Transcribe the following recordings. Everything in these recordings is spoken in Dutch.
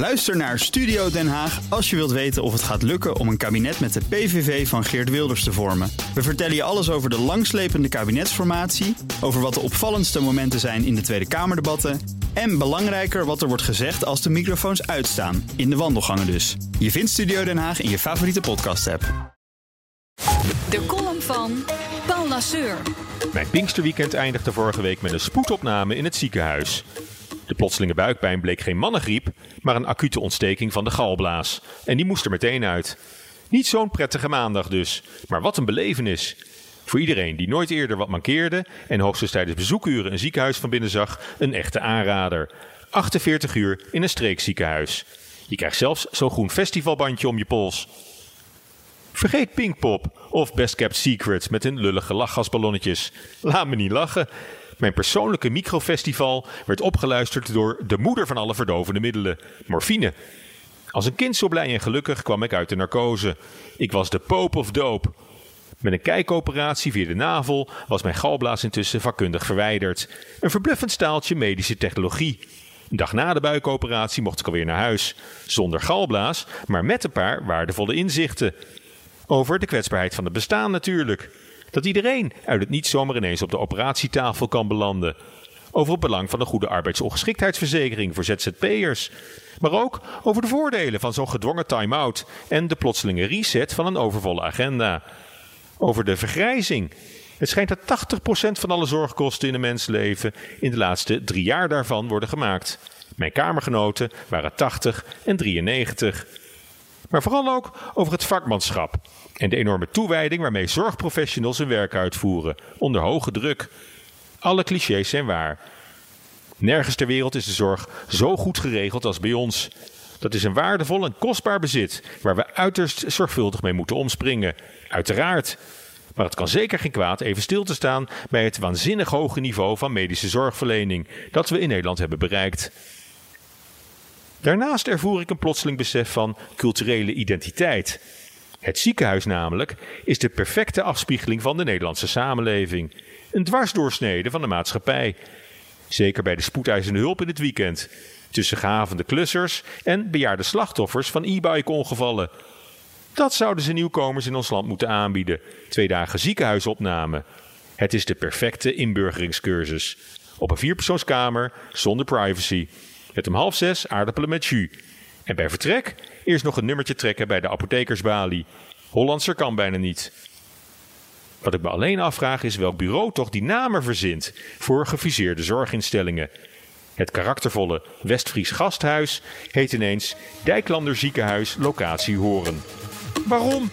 Luister naar Studio Den Haag als je wilt weten of het gaat lukken om een kabinet met de PVV van Geert Wilders te vormen. We vertellen je alles over de langslepende kabinetsformatie, over wat de opvallendste momenten zijn in de Tweede Kamerdebatten en belangrijker wat er wordt gezegd als de microfoons uitstaan, in de wandelgangen dus. Je vindt Studio Den Haag in je favoriete podcast-app. De column van Paul Lasseur. Mijn Pinksterweekend eindigde vorige week met een spoedopname in het ziekenhuis. De plotselinge buikpijn bleek geen mannengriep, maar een acute ontsteking van de galblaas. En die moest er meteen uit. Niet zo'n prettige maandag dus, maar wat een belevenis. Voor iedereen die nooit eerder wat mankeerde en hoogstens tijdens bezoekuren een ziekenhuis van binnen zag, een echte aanrader. 48 uur in een streekziekenhuis. Je krijgt zelfs zo'n groen festivalbandje om je pols. Vergeet Pinkpop of Best Kept Secrets met hun lullige lachgasballonnetjes. Laat me niet lachen. Mijn persoonlijke microfestival werd opgeluisterd door de moeder van alle verdovende middelen, morfine. Als een kind zo blij en gelukkig kwam ik uit de narcose. Ik was de pope of dope. Met een kijkoperatie via de navel was mijn galblaas intussen vakkundig verwijderd. Een verbluffend staaltje medische technologie. Een dag na de buikoperatie mocht ik alweer naar huis. Zonder galblaas, maar met een paar waardevolle inzichten. Over de kwetsbaarheid van het bestaan natuurlijk. Dat iedereen uit het niet zomaar ineens op de operatietafel kan belanden. Over het belang van een goede arbeidsongeschiktheidsverzekering voor ZZP'ers. Maar ook over de voordelen van zo'n gedwongen time-out en de plotselinge reset van een overvolle agenda. Over de vergrijzing. Het schijnt dat 80% van alle zorgkosten in een mensleven in de laatste drie jaar daarvan worden gemaakt. Mijn kamergenoten waren 80 en 93. Maar vooral ook over het vakmanschap en de enorme toewijding waarmee zorgprofessionals hun werk uitvoeren, onder hoge druk. Alle clichés zijn waar. Nergens ter wereld is de zorg zo goed geregeld als bij ons. Dat is een waardevol en kostbaar bezit waar we uiterst zorgvuldig mee moeten omspringen. Uiteraard. Maar het kan zeker geen kwaad even stil te staan bij het waanzinnig hoge niveau van medische zorgverlening dat we in Nederland hebben bereikt. Daarnaast ervoer ik een plotseling besef van culturele identiteit. Het ziekenhuis namelijk is de perfecte afspiegeling van de Nederlandse samenleving. Een dwarsdoorsnede van de maatschappij. Zeker bij de spoedeisende hulp in het weekend. Tussen gehavende klussers en bejaarde slachtoffers van e-bike ongevallen. Dat zouden ze nieuwkomers in ons land moeten aanbieden. Twee dagen ziekenhuisopname. Het is de perfecte inburgeringscursus. Op een vierpersoonskamer, zonder privacy. Met om half zes aardappelen met jus. En bij vertrek eerst nog een nummertje trekken bij de apothekersbalie. Hollandser kan bijna niet. Wat ik me alleen afvraag is welk bureau toch die namen verzint voor gefuseerde zorginstellingen. Het karaktervolle Westfries Gasthuis heet ineens Dijklander Ziekenhuis Locatie Horen. Waarom?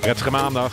Prettige maandag.